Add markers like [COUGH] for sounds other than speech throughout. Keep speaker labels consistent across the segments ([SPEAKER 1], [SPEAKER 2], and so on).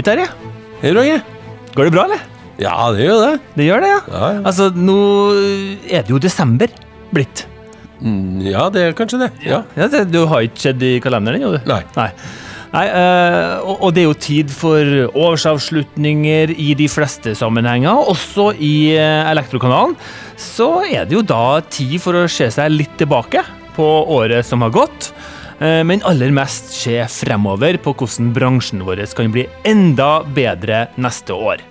[SPEAKER 1] Hei, Terje.
[SPEAKER 2] Hei, Roger.
[SPEAKER 1] Går det bra, eller?
[SPEAKER 2] Ja, det gjør det.
[SPEAKER 1] Det gjør det, ja.
[SPEAKER 2] Ja, ja.
[SPEAKER 1] Altså, nå er det jo desember blitt.
[SPEAKER 2] Mm, ja, det er kanskje det. Ja.
[SPEAKER 1] Ja, det, du har ikke sett i kalenderen ennå, du?
[SPEAKER 2] Nei.
[SPEAKER 1] Nei. Nei øh, og, og det er jo tid for årsavslutninger i de fleste sammenhenger, også i øh, Elektrokanalen. Så er det jo da tid for å se seg litt tilbake på året som har gått. Eh, Men aller mest se fremover på hvordan bransjen vår kan bli enda bedre neste år.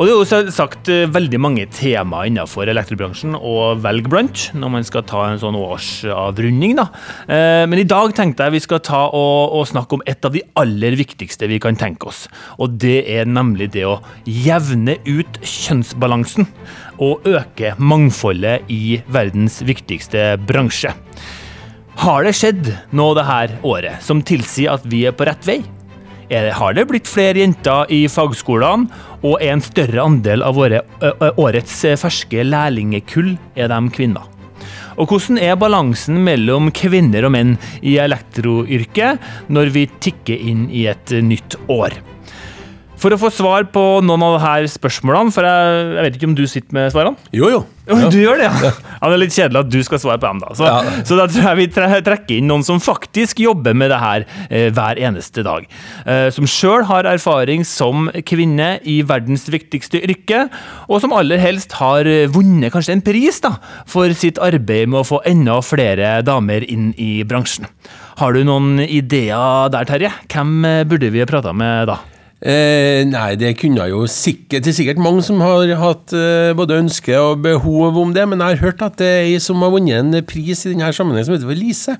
[SPEAKER 1] Og Det er jo selvsagt eh, veldig mange temaer innenfor elektrobransjen å velge blant når man skal ta en sånn årsavrunding. da. Eh, Men i dag tenkte jeg vi skal ta og, og snakke om et av de aller viktigste vi kan tenke oss. Og det er nemlig det å jevne ut kjønnsbalansen og øke mangfoldet i verdens viktigste bransje. Har det skjedd noe det her året som tilsier at vi er på rett vei? Det, har det blitt flere jenter i fagskolene, og er en større andel av våre, årets ferske lærlingekull er de kvinner? Og hvordan er balansen mellom kvinner og menn i elektroyrket når vi tikker inn i et nytt år? For å få svar på noen av disse spørsmålene, for jeg, jeg vet ikke om du sitter med svarene?
[SPEAKER 2] Jo, jo.
[SPEAKER 1] Ja. Du gjør det, ja. ja. Det er litt kjedelig at du skal svare på dem, da. Så,
[SPEAKER 2] Ja.
[SPEAKER 1] så da tror jeg vi tre- trekker inn noen som faktisk jobber med det her eh, hver eneste dag. Eh, som sjøl har erfaring som kvinne i verdens viktigste yrke, og som aller helst har vunnet kanskje en pris da, for sitt arbeid med å få enda flere damer inn i bransjen. Har du noen ideer der, Terje? Hvem eh, burde vi ha prata med da?
[SPEAKER 2] Eh, nei, det kunne jo sikkert Det er sikkert mange som har hatt eh, både ønske og behov om det, men jeg har hørt at det er ei som har vunnet en pris i denne sammenhengen, som heter Lise.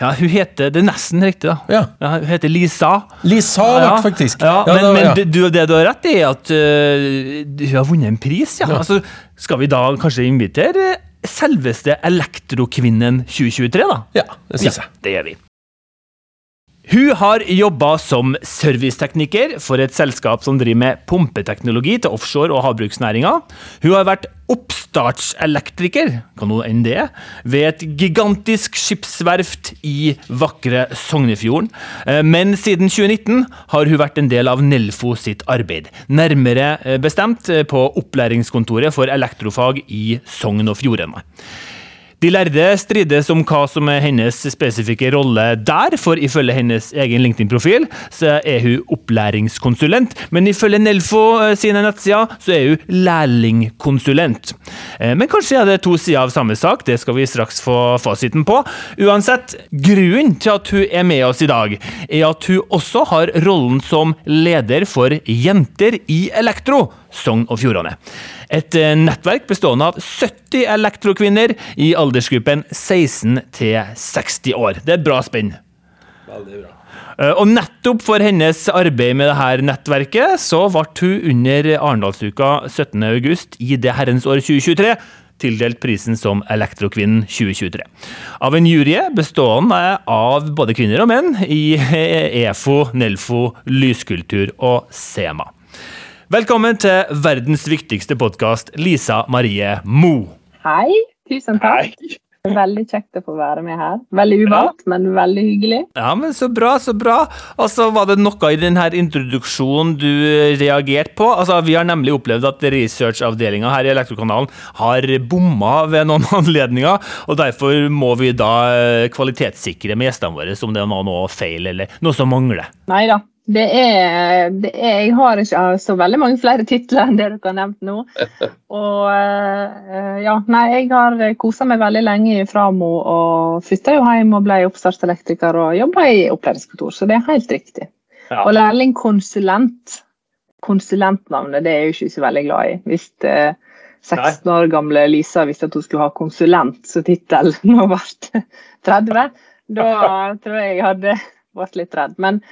[SPEAKER 1] Ja, hun heter Det er nesten riktig, da.
[SPEAKER 2] Ja.
[SPEAKER 1] hun heter Lisa.
[SPEAKER 2] Lisa,
[SPEAKER 1] Ja,
[SPEAKER 2] faktisk.
[SPEAKER 1] Ja,
[SPEAKER 2] Ja,
[SPEAKER 1] men, men
[SPEAKER 2] ja.
[SPEAKER 1] du, det du har rett i, er at uh, hun har vunnet en pris. Ja.
[SPEAKER 2] Ja.
[SPEAKER 1] Altså, skal vi da kanskje invitere selveste Elektrokvinnen 2023, da?
[SPEAKER 2] Ja, det syns jeg.
[SPEAKER 1] det gjør vi. Hun har jobba som servicetekniker for et selskap som driver med pumpeteknologi til offshore- og havbruksnæringa. Hun har vært oppstartselektriker, kan hun enn det, ved et gigantisk skipsverft i vakre Sognefjorden. Eh, Men siden 2019 har hun vært en del av Nelfo sitt arbeid. Nærmere eh, bestemt eh, på opplæringskontoret for elektrofag i Sogn og Fjordane. De lærde strides om hva som er hennes spesifikke rolle der, for ifølge hennes egen LinkedIn-profil så er hun opplæringskonsulent, men ifølge Nelfo eh, sine nettsider så er hun lærlingkonsulent. Eh, Men kanskje er det to sider av samme sak, det skal vi straks få fasiten på. Uansett, grunnen til at hun er med oss i dag, er at hun også har rollen som leder for Jenter i elektro, Sogn og Fjordane. Et eh, nettverk bestående av 70 elektrokvinner i aldersgruppen 16 til 60 år. Det er et bra spenn.
[SPEAKER 2] Veldig bra.
[SPEAKER 1] Eh, Og nettopp for hennes arbeid med dette nettverket, så ble hun under Arendalsuka 17. august i det herrens år 2023 tildelt prisen som Elektrokvinnen 2023. Av en jury bestående av både kvinner og menn i EFO, Nelfo, Lyskultur og Sema. Velkommen til verdens viktigste podkast, Lisa Marie Mo.
[SPEAKER 3] Hei, tusen takk. Veldig kjekt å få være med her. Veldig uvant, men veldig hyggelig.
[SPEAKER 1] Ja, men Så bra, så bra. Altså, Var det noe i denne introduksjonen du reagerte på? Altså, Vi har nemlig opplevd at researchavdelinga her i Elektrokanalen har bomma ved noen [LAUGHS] anledninger, og derfor må vi da kvalitetssikre med gjestene våre om det var noe feil eller noe som mangler.
[SPEAKER 3] Nei da. Det er, det er Jeg har ikke så veldig mange flere titler enn det dere har nevnt nå. [LAUGHS] Og eh, ja, nei, jeg har kosa meg veldig lenge fra Framo og flytta jo hjem og ble oppstartselektriker og jobba i opplæringskontor, så det er helt riktig.
[SPEAKER 1] Ja.
[SPEAKER 3] Og lærlingkonsulent, konsulentnavnet, det er jeg jo ikke så veldig glad i. Hvis eh, 16 år gamle Lisa visste at hun skulle ha konsulent som tittel [LAUGHS] når hun ble 30, da [LAUGHS] tror jeg jeg hadde vært litt redd. Men,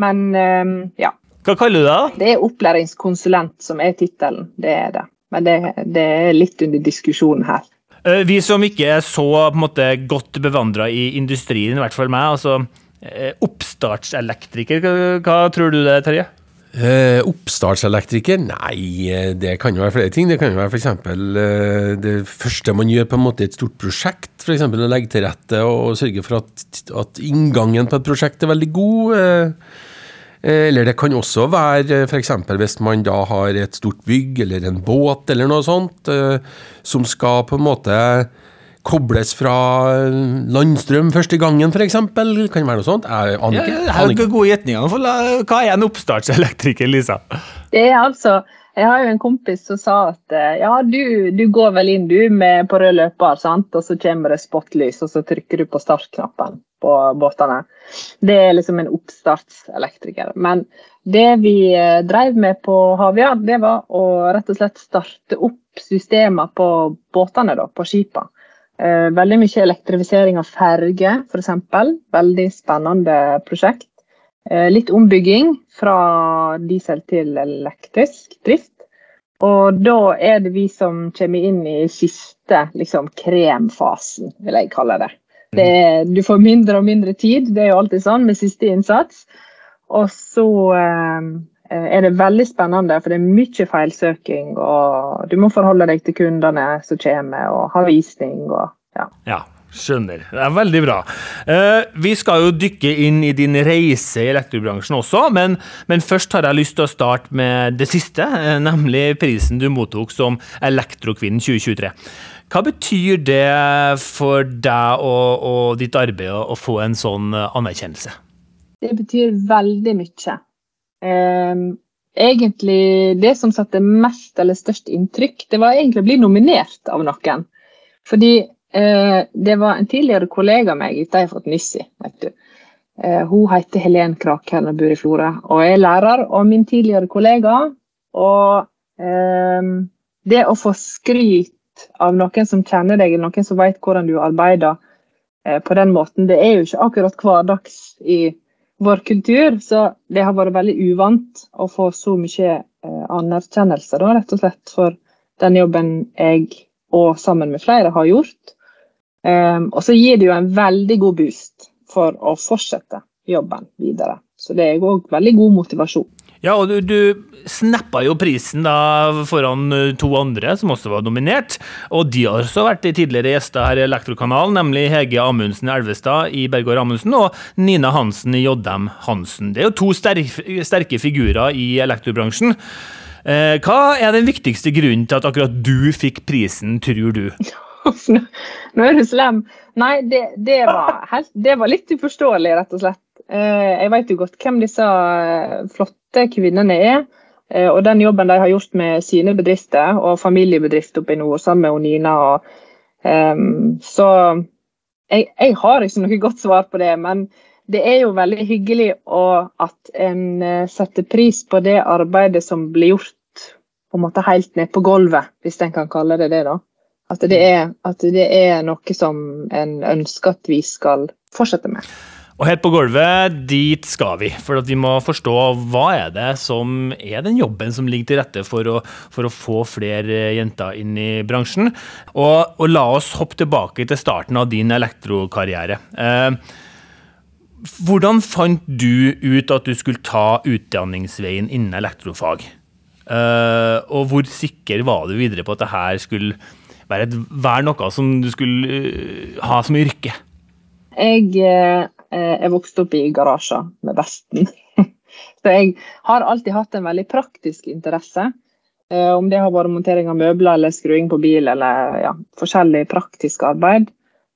[SPEAKER 3] men eh, ja.
[SPEAKER 1] Hva kaller du det?
[SPEAKER 3] Det er opplæringskonsulent som er tittelen. Det er det. Men det, det er litt under diskusjonen her.
[SPEAKER 1] Eh, Vi som ikke er så på en måte, godt bevandra i industrien, i hvert fall meg, altså eh, oppstartselektriker, hva, tror du det, Terje?
[SPEAKER 2] Eh, oppstartselektriker? Nei, eh, det kan jo være flere ting. Det kan jo være f.eks. Eh, det første man gjør på en måte i et stort prosjekt. F.eks. å legge til rette og sørge for at, at inngangen på et prosjekt er veldig god. Eller det kan også være f.eks. hvis man da har et stort bygg eller en båt eller noe sånt, som skal på en måte kobles fra landstrøm første gangen, f.eks. Kan det være noe sånt? Jeg aner ikke.
[SPEAKER 1] Ja, jeg har gode gjetninger. Hva er en oppstartselektriker, Lisa?
[SPEAKER 3] Det er altså jeg har jo en kompis som sa at eh, ja, du, du går vel inn du med på rød løper, sant? og så kommer det spotlys, og så trykker du på startknappen på båtene. Det er liksom en oppstartselektriker. Men det vi eh, drev med på Havia, det var å rett og slett starte opp systemer på båtene, da, på skipene. Eh, veldig mye elektrifisering av ferger, f.eks. Veldig spennende prosjekt. Eh, litt ombygging fra diesel til elektrisk drift. Og da er det vi som kommer inn i siste liksom, kremfasen, vil jeg kalle det. det er, du får mindre og mindre tid, det er jo alltid sånn med siste innsats. Og så eh, er det veldig spennende, for det er mye feilsøking. Og du må forholde deg til kundene som kommer, og ha visning. Og, ja.
[SPEAKER 1] ja. Skjønner. Det er veldig bra. Uh, vi skal jo dykke inn i din reise i elektrobransjen også, men, men, først har jeg lyst til å starte med det siste, uh, nemlig prisen du mottok som Elektrokvinnen 2023. Hva betyr det for deg og, og ditt arbeid å få en sånn eh, anerkjennelse?
[SPEAKER 3] Det betyr veldig mye. Um, egentlig Det som satte mest eller størst inntrykk, det var egentlig å bli nominert av noen. Fordi Eh, det var en tidligere kollega av meg, dette har jeg fått nyss i. vet du. Eh, hun heter Helen Krakhern og bor i Florø. Og er lærer og min tidligere kollega. Og eh, det å få skryt av noen som kjenner deg, noen som vet hvordan du arbeider eh, på den måten, det er jo ikke akkurat hverdags i vår kultur. Så det har vært veldig uvant å få så mye eh, anerkjennelse, da, rett og slett, for den jobben jeg og sammen med flere har gjort. Um, og så gir det jo en veldig god boost for å fortsette jobben videre. Så det er òg veldig god motivasjon.
[SPEAKER 1] Ja, og du, du snappa jo prisen da foran eh, to andre som også var nominert. Og de har også vært tidligere gjester her i Elektrokanalen, nemlig Hege Amundsen Elvestad i Bergård Amundsen og Nina Hansen i JM Hansen. Det er jo to sterke, sterke figurer i elektrobransjen. Eh, hva er den viktigste grunnen til at akkurat du fikk prisen, tror du? [LAUGHS]
[SPEAKER 3] Nå er du slem. Nei, det, det, var helt, det, var litt uforståelig, rett og slett. Eh, jeg vet jo godt hvem disse eh, flotte kvinnene er. Eh, og den jobben de har gjort med sine bedrifter og familiebedrifter oppe i nord, sammen med Nina. Og, um, så jeg, jeg, har ikke noe godt svar på det. Men det er jo veldig hyggelig at en setter pris på det arbeidet som blir gjort på en måte helt ned på gulvet, hvis en kan kalle det det. da. At det, er, at det er noe som en ønsker at vi skal fortsette med.
[SPEAKER 1] Og helt på gulvet, dit skal vi. For at vi må forstå hva er det som er den jobben som ligger til rette for å, for å få flere jenter inn i bransjen. Og, og, la oss hoppe tilbake til starten av din elektrokarriere. Eh, hvordan fant du ut at du skulle ta utdanningsveien innen elektrofag? Eh, og hvor sikker var du videre på at det her skulle være, et, være noe som du skulle uh, ha som yrke?
[SPEAKER 3] Jeg eh, vokste opp i garasjer med Vesten. [LAUGHS] Så jeg har alltid hatt en veldig praktisk interesse. Eh, om det har vært montering av møbler eller skruing på bil eller ja, forskjellig praktisk arbeid.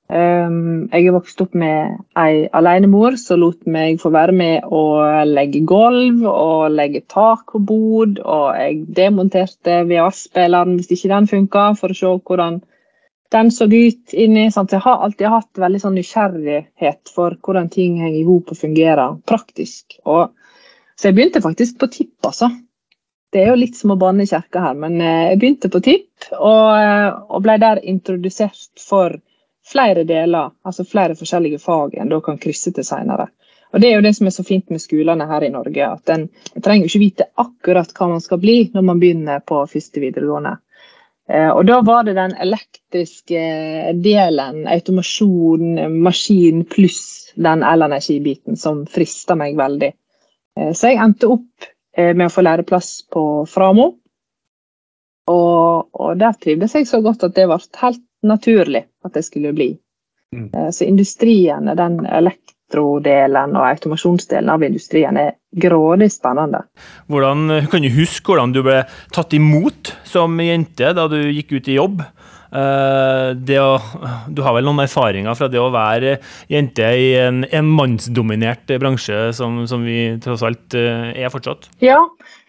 [SPEAKER 3] Um, jeg er vokst opp med ei alenemor som lot meg få være med å legge gulv og legge tak på bod. Og jeg demonterte VHS-spilleren hvis ikke den funka, for å se hvordan den så ut inni. Sant? Jeg har alltid hatt veldig sånn nysgjerrighet for hvordan ting henger i hop og fungerer praktisk. Og, så jeg begynte faktisk på tipp, altså. Det er jo litt som å banne i kirka her, men eh, jeg begynte på tipp og, eh, og ble der introdusert for flere deler, altså flere forskjellige fag en da kan krysse til senere. Og Det er jo det som er så fint med skolene her i Norge, at en trenger ikke vite akkurat hva man skal bli når man begynner på første videregående. Eh, og Da var det den elektriske delen, automasjon, maskin pluss den elenergibiten, som frista meg veldig. Eh, så jeg endte opp eh, med å få læreplass på Framo. Og, og der trivdes jeg så godt at det ble helt naturlig at det skulle bli. Mm. Eh, så industrien, den elektrodelen og automasjonsdelen av industrien er grådig spennende.
[SPEAKER 1] Hvordan, kan du huske hvordan du ble tatt imot som jente da du gikk ut i jobb? Uh, å, du har vel noen erfaringer fra det å være jente i en, en mannsdominert bransje, som, som, vi tross alt uh, er fortsatt?
[SPEAKER 3] Ja,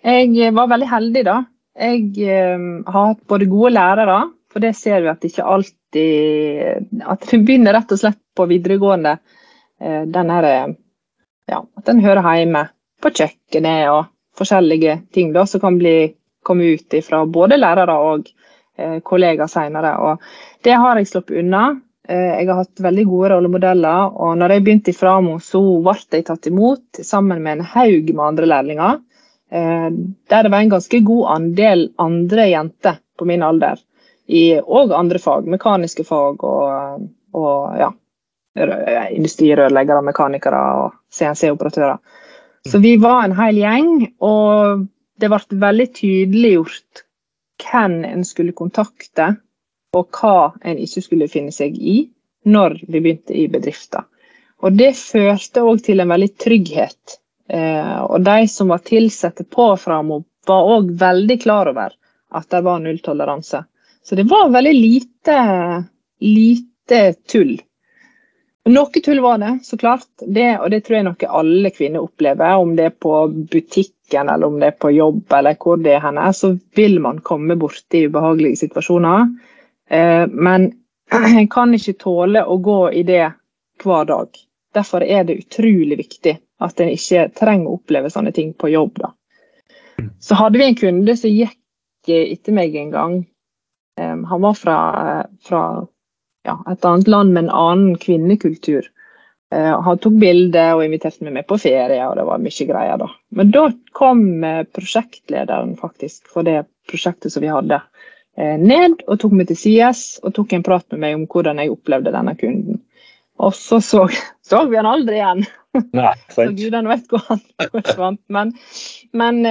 [SPEAKER 3] jeg var veldig heldig da. Jeg uh, har hatt både gode lærere, for det ser vi at ikke alltid At det begynner rett og slett på videregående. Den her, ja, at den hører hjemme på kjøkkenet og forskjellige ting da, som kan bli, komme ut fra både lærere og Eh, kollegaer senere. Og det har jeg sluppet unna. Eh, jeg har hatt veldig gode rollemodeller, og når jeg begynte i Framo, så ble jeg tatt imot sammen med en haug med andre lærlinger. Eh, der det var en ganske god andel andre jenter på min alder. I òg andre fag, mekaniske fag og, og ja, industrirørleggere, mekanikere og CNC-operatører. Så vi var en hel gjeng, og det ble veldig tydeliggjort hvem en skulle kontakte, og hva en ikke skulle finne seg i når vi begynte i bedrifter. Og Det førte òg til en veldig trygghet. Eh, og de som var ansatte på Framo, var òg veldig klar over at det var nulltoleranse. Så det var veldig lite, lite tull. Noe tull var det, så klart. Det, og det tror jeg noe alle kvinner opplever. Om det er på butikken, eller om det er på jobb, eller hvor det er henne, så vil man komme borti ubehagelige situasjoner. Eh, men [CLEARS THROAT] en kan ikke tåle å gå i det hver dag. Derfor er det utrolig viktig at en ikke trenger å oppleve sånne ting på jobb. Da. Så hadde vi en kunde som gikk etter meg en gang. Eh, han var fra, fra ja, et annet land med en annen kvinnekultur. Eh, han tok bilder og inviterte meg med på ferie, og det var mye greier da. Men da kom uh, prosjektlederen faktisk for det prosjektet som vi hadde, eh, ned og tok meg til sides og tok en prat med meg om hvordan jeg opplevde denne kunden. Og så så, [LAUGHS] så vi han aldri igjen. Nei, [LAUGHS] så gudene vet hvor han [LAUGHS] forsvant. Men, men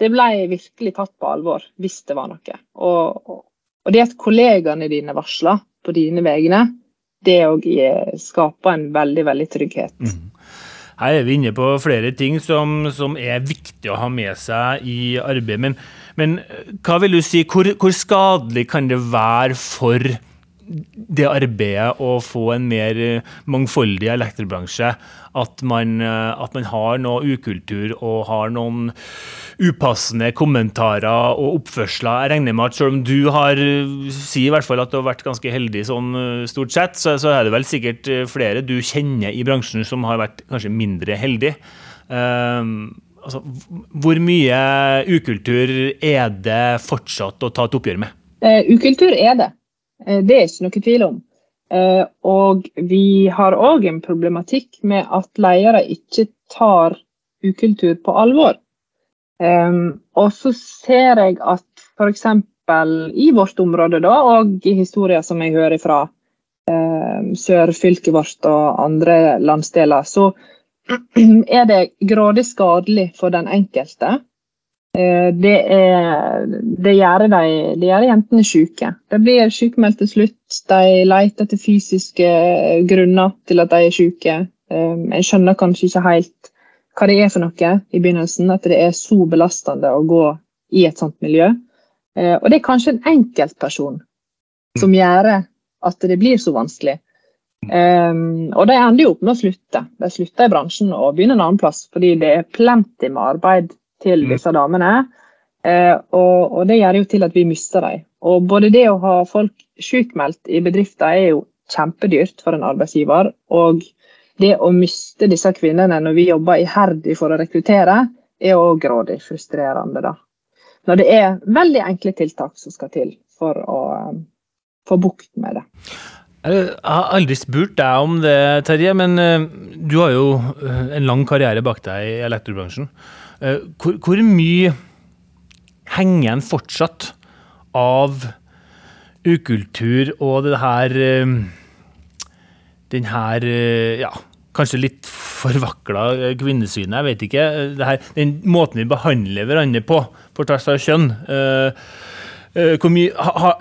[SPEAKER 3] det ble virkelig tatt på alvor hvis det var noe. Og, og det at kollegaene dine varsler, på dine vegne, det òg skaper en veldig, veldig trygghet. Mm.
[SPEAKER 1] Her er vi inne på flere ting som, som er viktig å ha med seg i arbeidet. Men, men hva vil du si, hvor, hvor skadelig kan det være for det arbeidet å få en mer eh, mangfoldig elektrobransje, at man, eh, at man, har noe ukultur og har noen upassende kommentarer og oppførsler. Jeg regner med at selv om du har sier i hvert fall at du har vært ganske heldig sånn eh, stort sett, så, så er det vel sikkert flere du kjenner i bransjen som har vært kanskje mindre heldig. Um, altså, hvor mye ukultur er det fortsatt å ta et oppgjør med?
[SPEAKER 3] Uh, ukultur er det. Eh, det er ikke noe tvil om. Eh, og vi har òg en problematikk med at ledere ikke tar ukultur på alvor. Og så ser jeg at f.eks. i vårt område, da, og i historier som jeg hører fra sørfylket vårt og andre landsdeler, så [CLEARS THROAT] er det grådig skadelig for den enkelte Eh, det, er, det, gjør de, det gjør jentene syke. De blir sykemeldt til slutt. De leter etter fysiske grunner til at de er syke. Eh, en skjønner kanskje ikke helt hva det er for noe i begynnelsen. At det er så belastende å gå i et sånt miljø. Eh, og det er kanskje en enkeltperson som gjør at det blir så vanskelig. Um, og de ender jo opp med å slutte. De slutter i bransjen og begynner en annen plass, fordi det er plenty med arbeid til mm. disse damene. Eh, og, og, det gjør jo til at vi mister dem. Og både det å ha folk sykmeldt i bedrifter er jo kjempedyrt for en arbeidsgiver. Og det å miste disse kvinnene når vi jobber iherdig for å rekruttere, er òg grådig frustrerende. da. Når det er veldig enkle tiltak som skal til for å um, få bukt med det.
[SPEAKER 1] Jeg har aldri spurt deg om det, Terje, men uh, du har jo en lang karriere bak deg i elektrobransjen. Eh, hvor, hvor mye henger en fortsatt av ukultur og det her eh, Den her eh, ja, kanskje litt forvakla kvinnesynet, jeg vet ikke. Her, den måten vi behandler hverandre på, på tvers av kjønn. Eh, hvor mye, ha,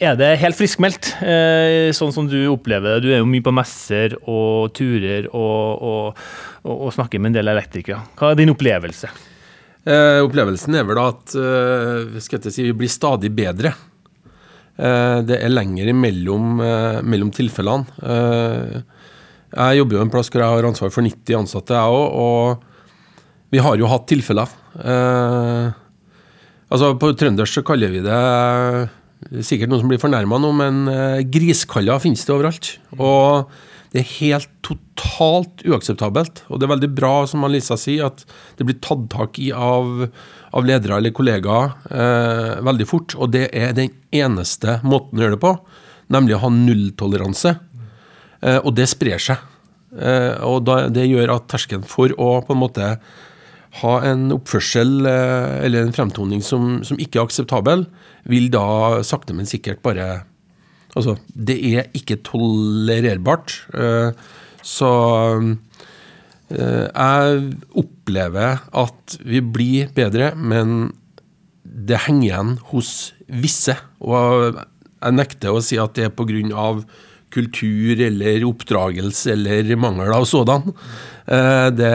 [SPEAKER 1] er det helt friskmeldt, eh, sånn som du opplever det? Du er jo mye på messer og turer og, og, og, og snakker med en del elektrikere. Hva er din opplevelse?
[SPEAKER 2] Eh, opplevelsen er vel at eh, si, vi blir stadig bedre. Eh, det er lenger mellom, eh, mellom tilfellene. jeg jobber jo en plass hvor jeg har ansvar for 90 ansatte, jeg òg. Og vi har jo hatt tilfeller. Eh, Altså På trøndersk så kaller vi det sikkert noen som blir fornærma nå, men griskalla griskaller finnes det overalt. Og det er helt totalt uakseptabelt. Og det er veldig bra, som Lisa sier, at det blir tatt tak i av, av ledere eller kollegaer eh, veldig fort. Og det er den eneste måten å gjøre det på, nemlig å ha nulltoleranse. Eh, og det sprer seg. og da, det gjør at terskelen for å på en måte ha en oppførsel eh, eller en fremtoning som, som, ikke er akseptabel, vil da sakte, men sikkert bare Altså, det er ikke tolererbart. Eh, så eh, jeg opplever at vi blir bedre, men det henger igjen hos visse. Og jeg nekter å si at det er pga kultur eller oppdragelse eller mangel av sådan. Eh, det,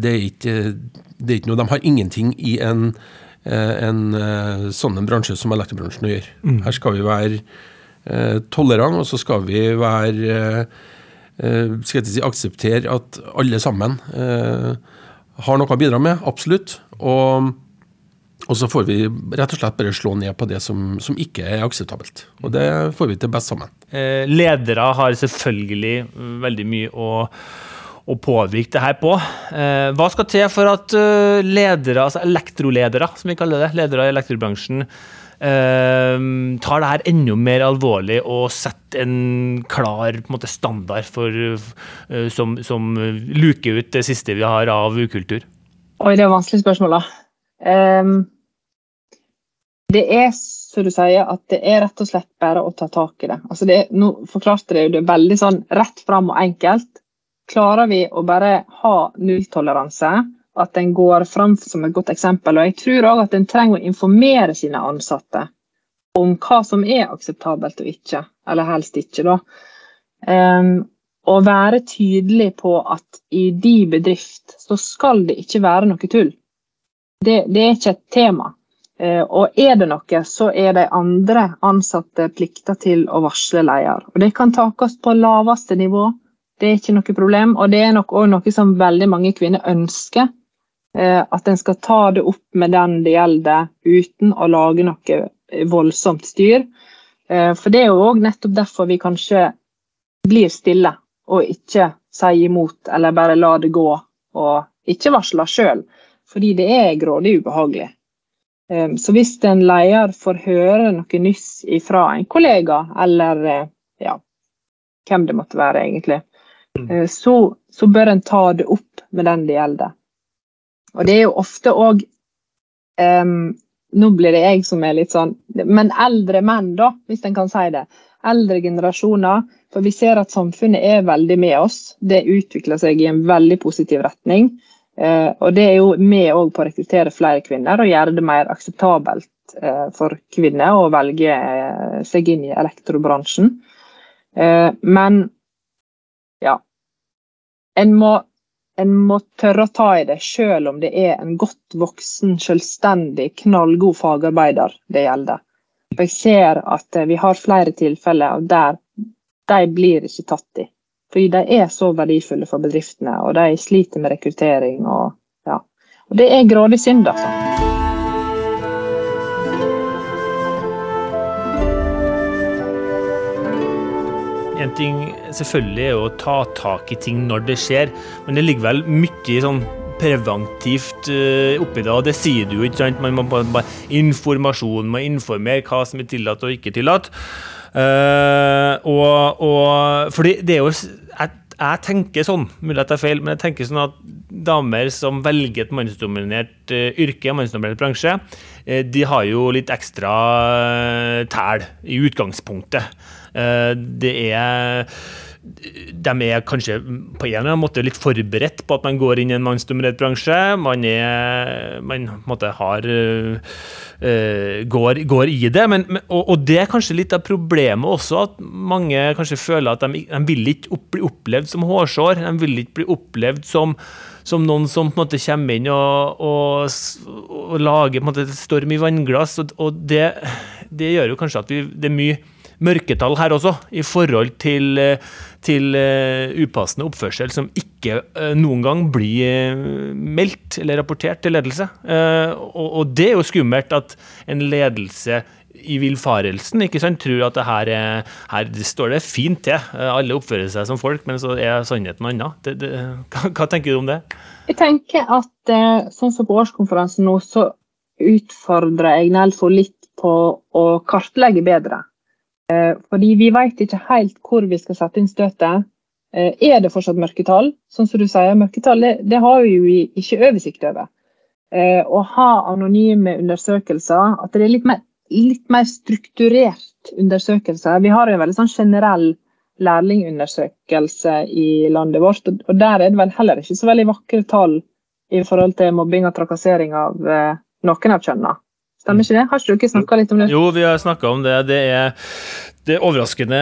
[SPEAKER 2] det, er ikke, det, er ikke, noe De har ingenting i en, eh, en eh, sånn en bransje som elektrobransjen å gjøre. Mm. Her skal vi være tolerante, og så skal vi være skal jeg si, akseptere at alle sammen har noe å bidra med, absolutt. Og og så får vi rett og slett bare slå ned på det som, som ikke er akseptabelt. Og det får vi til best sammen.
[SPEAKER 1] Eh, ledere har selvfølgelig veldig mye å, å påvirke det her på. Eh, hva skal til for at eh, ledere, altså elektroledere, som vi kaller det, ledere i elektrobransjen, tar det her enda mer alvorlig og setter en klar en måte, standard for, som, som luker ut det siste vi har av ukultur?
[SPEAKER 3] Oi, det er vanskelige vanskelig spørsmål, da. Um, det er som du sier, at det er rett og slett bare å ta tak i det. Altså det nå forklarte det jo det veldig sånn rett fram og enkelt. Klarer vi å bare ha nulltoleranse, at en går fram som et godt eksempel. Og jeg tror òg at en trenger å informere sine ansatte om hva som er akseptabelt og ikke. Eller helst ikke, da. Um, og være tydelig på at i de bedrift så skal det ikke være noe tull. Det, det er ikke et tema. Uh, og er det noe, så er de andre ansatte plikta til å varsle leder. Og Det kan takes på laveste nivå, det er ikke noe problem. Og det er nok òg noe som veldig mange kvinner ønsker. Eh, at en skal ta det opp med den det gjelder, uten å lage noe voldsomt styr. Eh, for det er jo òg nettopp derfor vi kanskje blir stille, og ikke sier imot eller bare lar det gå, og ikke varsler sjøl. Fordi det er grådig ubehagelig. Ehm, så hvis en leder får høre noe nyss fra en kollega, eller eh, ja, hvem det måtte være egentlig, eh, så, så, bør en ta det opp med den det gjelder. Og det er jo ofte òg um, Nå blir det jeg som er litt sånn Men eldre menn, da, hvis en kan si det. Eldre generasjoner. For vi ser at samfunnet er veldig med oss. Det utvikler seg i en veldig positiv retning. Uh, og Det er jo med på å rekruttere flere kvinner og gjøre det mer akseptabelt uh, for kvinner å velge uh, seg inn i elektrobransjen. Men En må, en må tørre å ta i det, selv om det er en godt voksen, selvstendig, knallgod fagarbeider det gjelder. Og Jeg ser at vi har flere tilfeller der de blir ikke tatt i. Fordi de er så verdifulle for bedriftene, og de sliter med rekruttering. Og, ja. og det er grådig synd, altså.
[SPEAKER 1] Ting selvfølgelig er å ta tak i ting når det skjer, men det ligger vel mye sånn preventivt uh, oppi det, og det sier du jo, ikke sant? Man må bare informasjon, må informere hva som er tillatt og ikke tillatt. Uh, og, og, fordi det er jo jeg, jeg, tenker sånn, mulig at det er feil, men jeg tenker sånn at damer som velger et mannsdominert uh, yrke, mannsdominert bransje, de har jo litt ekstra tæl i utgangspunktet. Det er de er kanskje på en eller annen måte litt forberedt på at man går inn i en mannsdominert bransje. Man, er, man måte, har, uh, går, går, i det. Men, og, og, det er kanskje litt av problemet også, at mange kanskje føler at de, de vil ikke bli opplevd som hårsår. De vil ikke bli opplevd som, som noen som på en måte kommer inn og, og, og lager på en måte, storm i vannglass. Og, og det, det, gjør jo kanskje at vi, det er mye mørketall her også, i forhold til, eh, til uh, upassende oppførsel som ikke uh, noen gang blir meldt eller rapportert til ledelse. Og, og, det er jo skummelt at en ledelse i villfarelsen ikke sant, tror at det her, er, her står det fint til. Alle oppfører seg som folk, men så er sannheten noe annet. Det, det, [LAUGHS] hva, hva, tenker du om det?
[SPEAKER 3] Jeg tenker at sånn som på årskonferansen nå, så utfordrer jeg Nelfo litt på å kartlegge bedre. Eh, fordi vi vet ikke helt hvor vi skal sette inn støtet. Eh, er det fortsatt mørketall? Sånn som du sier, mørketall det, det har vi jo ikke oversikt over. Eh, å ha anonyme undersøkelser, at det er litt mer, litt mer strukturert undersøkelser. Vi har en veldig sånn generell lærlingundersøkelse i landet vårt, og der er det vel heller ikke så veldig vakre tall i forhold til mobbing og trakassering av noen av kjønnene. Stemmer ikke det? Har ikke dere snakka litt om det?
[SPEAKER 1] Jo, vi har snakka om det. Det er, det er, overraskende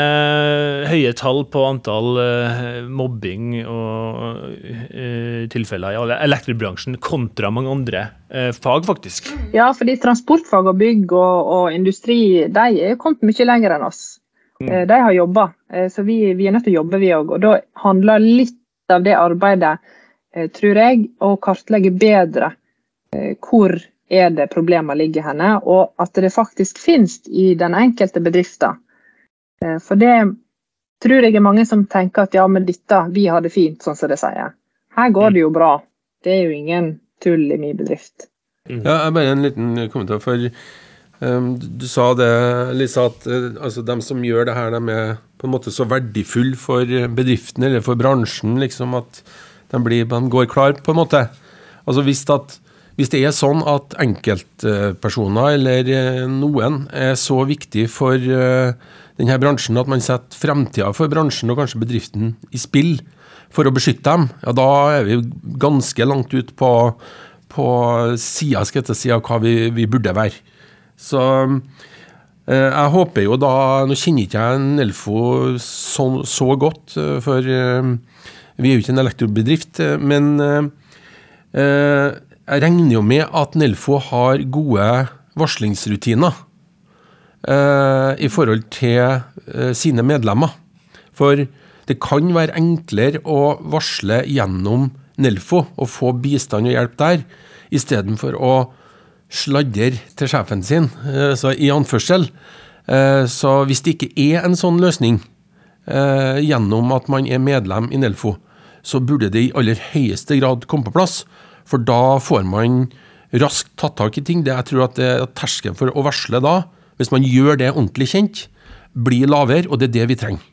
[SPEAKER 1] høye tall på antall uh, mobbing og uh, tilfeller i elektrobransjen kontra mange andre uh, fag, faktisk.
[SPEAKER 3] Ja, fordi transportfag og bygg og, og industri de er kommet mye lenger enn oss. Mm. De har jobba, så vi, vi, er nødt til å jobbe, vi òg. Og da handler litt av det arbeidet, tror jeg, å kartlegge bedre hvor er det problemer ligger henne, og at det faktisk finnes i den enkelte bedriften. Eh, for det tror jeg er mange som tenker at ja, men dette, vi har det fint, sånn som de sier. Her går det jo bra. Det er jo ingen tull i min bedrift.
[SPEAKER 2] Mm. Ja, jeg bare en liten kommentar. for um, Du sa det, Lisa, at uh, altså, de som gjør det her, de er på en måte så verdifulle for bedriften eller for bransjen, liksom, at de, blir, de går klar, på en måte. Altså Hvis at hvis det er sånn at enkeltpersoner eller eh, noen er så viktig for eh, denne bransjen at man setter fremtida for bransjen og kanskje bedriften i spill for å beskytte dem, ja, da er vi ganske langt ut på, på sida si, av hva vi, vi, burde være. Så eh, jeg håper jo da Nå kjenner ikke jeg Nelfo så, så godt, for vi er jo ikke en elektrobedrift, men jeg regner jo med at Nelfo har gode varslingsrutiner eh, i forhold til eh, sine medlemmer. For det kan være enklere å varsle gjennom Nelfo og få bistand og hjelp der, istedenfor å sladre til sjefen sin, eh, så i anførsel. Eh, så hvis det ikke er en sånn løsning eh, gjennom at man er medlem i Nelfo, så burde det i aller høyeste grad komme på plass. For da får man raskt tatt tak i ting. Det, jeg tror at terskelen for å varsle da, hvis man gjør det ordentlig kjent, blir lavere, og det er det vi trenger.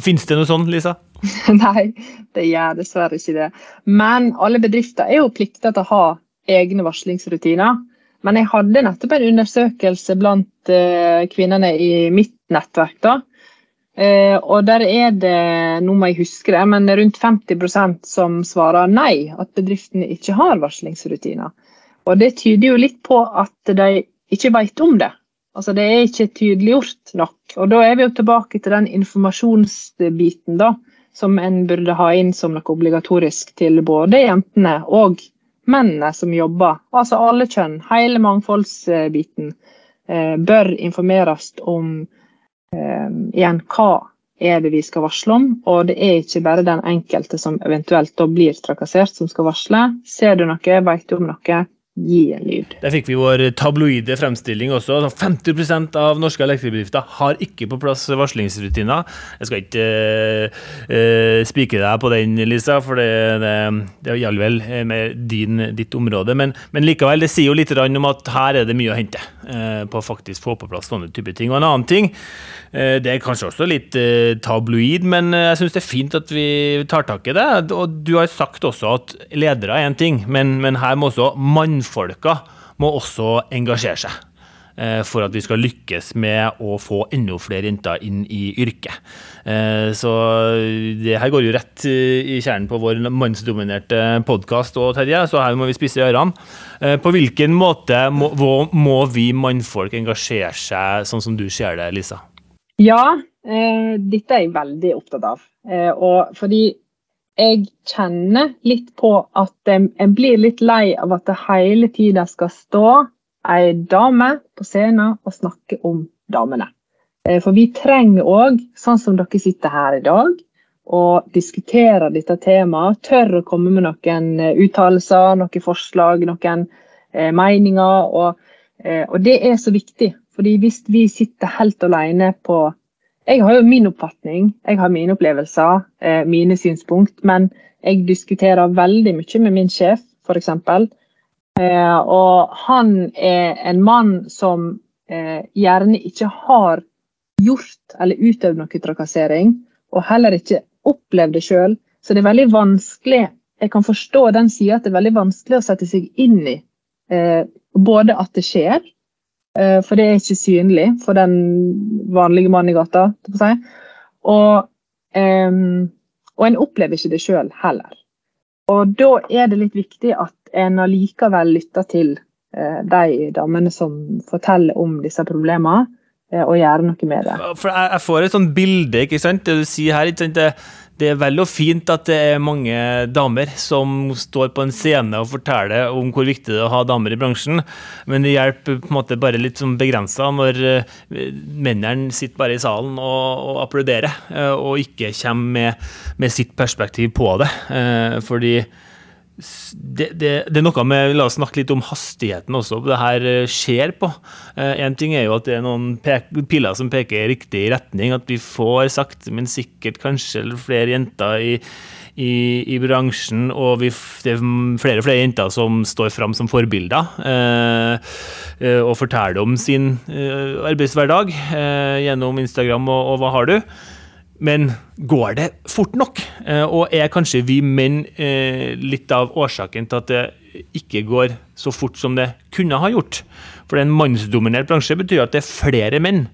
[SPEAKER 1] Finnes det noe sånn, Lisa? [LAUGHS]
[SPEAKER 3] Nei, det gjør dessverre ikke det. Men alle bedrifter er jo plikta til å ha egne varslingsrutiner. Men jeg hadde nettopp en undersøkelse blant uh, kvinnene i mitt nettverk. da, Eh, og der er det, nå må jeg huske det, men rundt 50% som svarer nei, at bedriftene ikke har varslingsrutiner. Og det tyder jo litt på at de ikke vet om det. Altså Det er ikke tydeliggjort nok. Og da er vi jo tilbake til den informasjonsbiten da, som en burde ha inn som noe obligatorisk til både jentene og mennene som jobber. Altså alle kjønn. Hele mangfoldsbiten eh, bør informeres om igjen hva er det vi skal varsle om. Og det er ikke bare den enkelte som eventuelt da blir trakassert, som skal varsle. Ser du noe, vet du om noe, gi en lyd.
[SPEAKER 1] Der fikk vi vår tabloide fremstilling også. 50% av norske elektribedrifter har ikke på plass varslingsrutiner. Jeg skal ikke uh, spike deg på den, Lisa, for det, det, det gjelder vel med din, ditt område. Men, men, likevel, det sier jo litt om at her er det mye å hente uh, på å faktisk få på plass sånne typer ting. Og en annen ting, det er kanskje også litt tabloid, men jeg syns det er fint at vi tar tak i det. Og du har sagt også at ledere er én ting, men, men her må også mannfolka må også engasjere seg. eh, for at vi skal lykkes med å få enda flere jenter inn i yrket. Eh, så det her går jo rett i kjernen på vår mannsdominerte podkast, Terje, så her må vi spisse ørene. På hvilken måte må, må vi mannfolk engasjere seg, sånn som du ser det, Lisa?
[SPEAKER 3] Ja, eh, dette er jeg veldig opptatt av. Eh, og fordi jeg kjenner litt på at en blir litt lei av at det hele tida skal stå ei dame på scenen og snakke om damene. Eh, for vi trenger òg, sånn som dere sitter her i dag, og diskuterer dette temaet. Tør å komme med noen eh, uttalelser, noen forslag, noen eh, meninger. Og, og det er så viktig. fordi hvis vi sitter helt alene på jeg har jo min oppfatning, jeg har mine opplevelser, eh, mine synspunkt. Men jeg diskuterer veldig mye med min sjef, f.eks. Eh, og han er en mann som eh, gjerne ikke har gjort eller utøvd noe trakassering, og heller ikke opplevd det sjøl. Så det er veldig vanskelig Jeg kan forstå den sida at det er veldig vanskelig å sette seg inn i eh, både at det skjer, for det er ikke synlig for den vanlige mannen i gata. Og, um, og en opplever ikke det sjøl heller. Og da er det litt viktig at en allikevel lytter til uh, de damene som forteller om disse problemene, uh, og gjør noe med det.
[SPEAKER 1] For jeg, jeg får et sånt bilde, ikke sant? det du sier her. ikke sant? Det det er vel og fint at det er mange damer som står på en scene og forteller om hvor viktig det er å ha damer i bransjen, men det hjelper på en måte bare litt som begrensa når eh, mennene sitter bare i salen og, og applauderer, eh, og ikke kommer med, med, sitt perspektiv på det. Eh, fordi det, det, det, er noe med La oss snakke litt om hastigheten også. Det her eh, skjer på. Én eh, ting er jo at det er noen piler som peker i riktig retning. At vi får sakte, men sikkert kanskje flere jenter i, i, i bransjen. Og vi, det er flere og flere jenter som står fram som forbilder. Eh, eh, og forteller om sin arbeidshverdag eh, gjennom Instagram og, og hva har du. Men går det fort nok? Eh, og er kanskje vi menn eh, litt av årsaken til at det ikke går så fort som det kunne ha gjort? For en mannsdominert bransje betyr at det er flere menn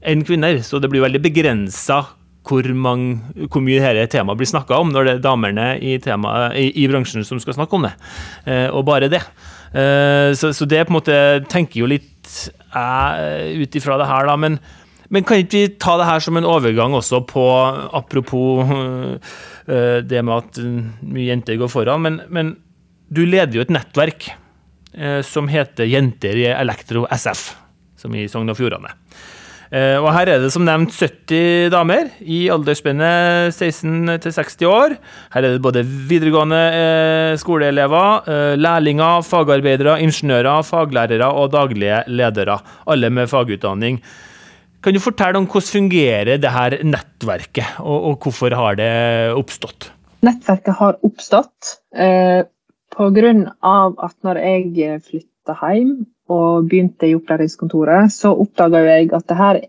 [SPEAKER 1] enn kvinner. Så det blir veldig begrensa hvor, hvor, mye dette temaet blir snakka om, når det er damene i, tema, i, i, bransjen som skal snakke om det. Eh, og bare det. Så, så det på en måte tenker jo litt jeg ut ifra det her, da. men men kan ikke vi ta det her som en overgang også på Apropos uh, det med at mye jenter går foran, men, men du leder jo et nettverk uh, som heter Jenter i Elektro SF, som i Sogn og Fjordane. Og her er det som nevnt 70 damer i aldersspennet 16 til 60 år. Her er det både videregående skoleelever, lærlinger, fagarbeidere, ingeniører, faglærere og daglige ledere. Alle med fagutdanning. Kan du fortelle om hvordan fungerer det her nettverket, og, og hvorfor har det oppstått?
[SPEAKER 3] Nettverket har oppstått eh, pga. at når jeg flytta hjem og begynte i opplæringskontoret, så oppdaga jeg at det her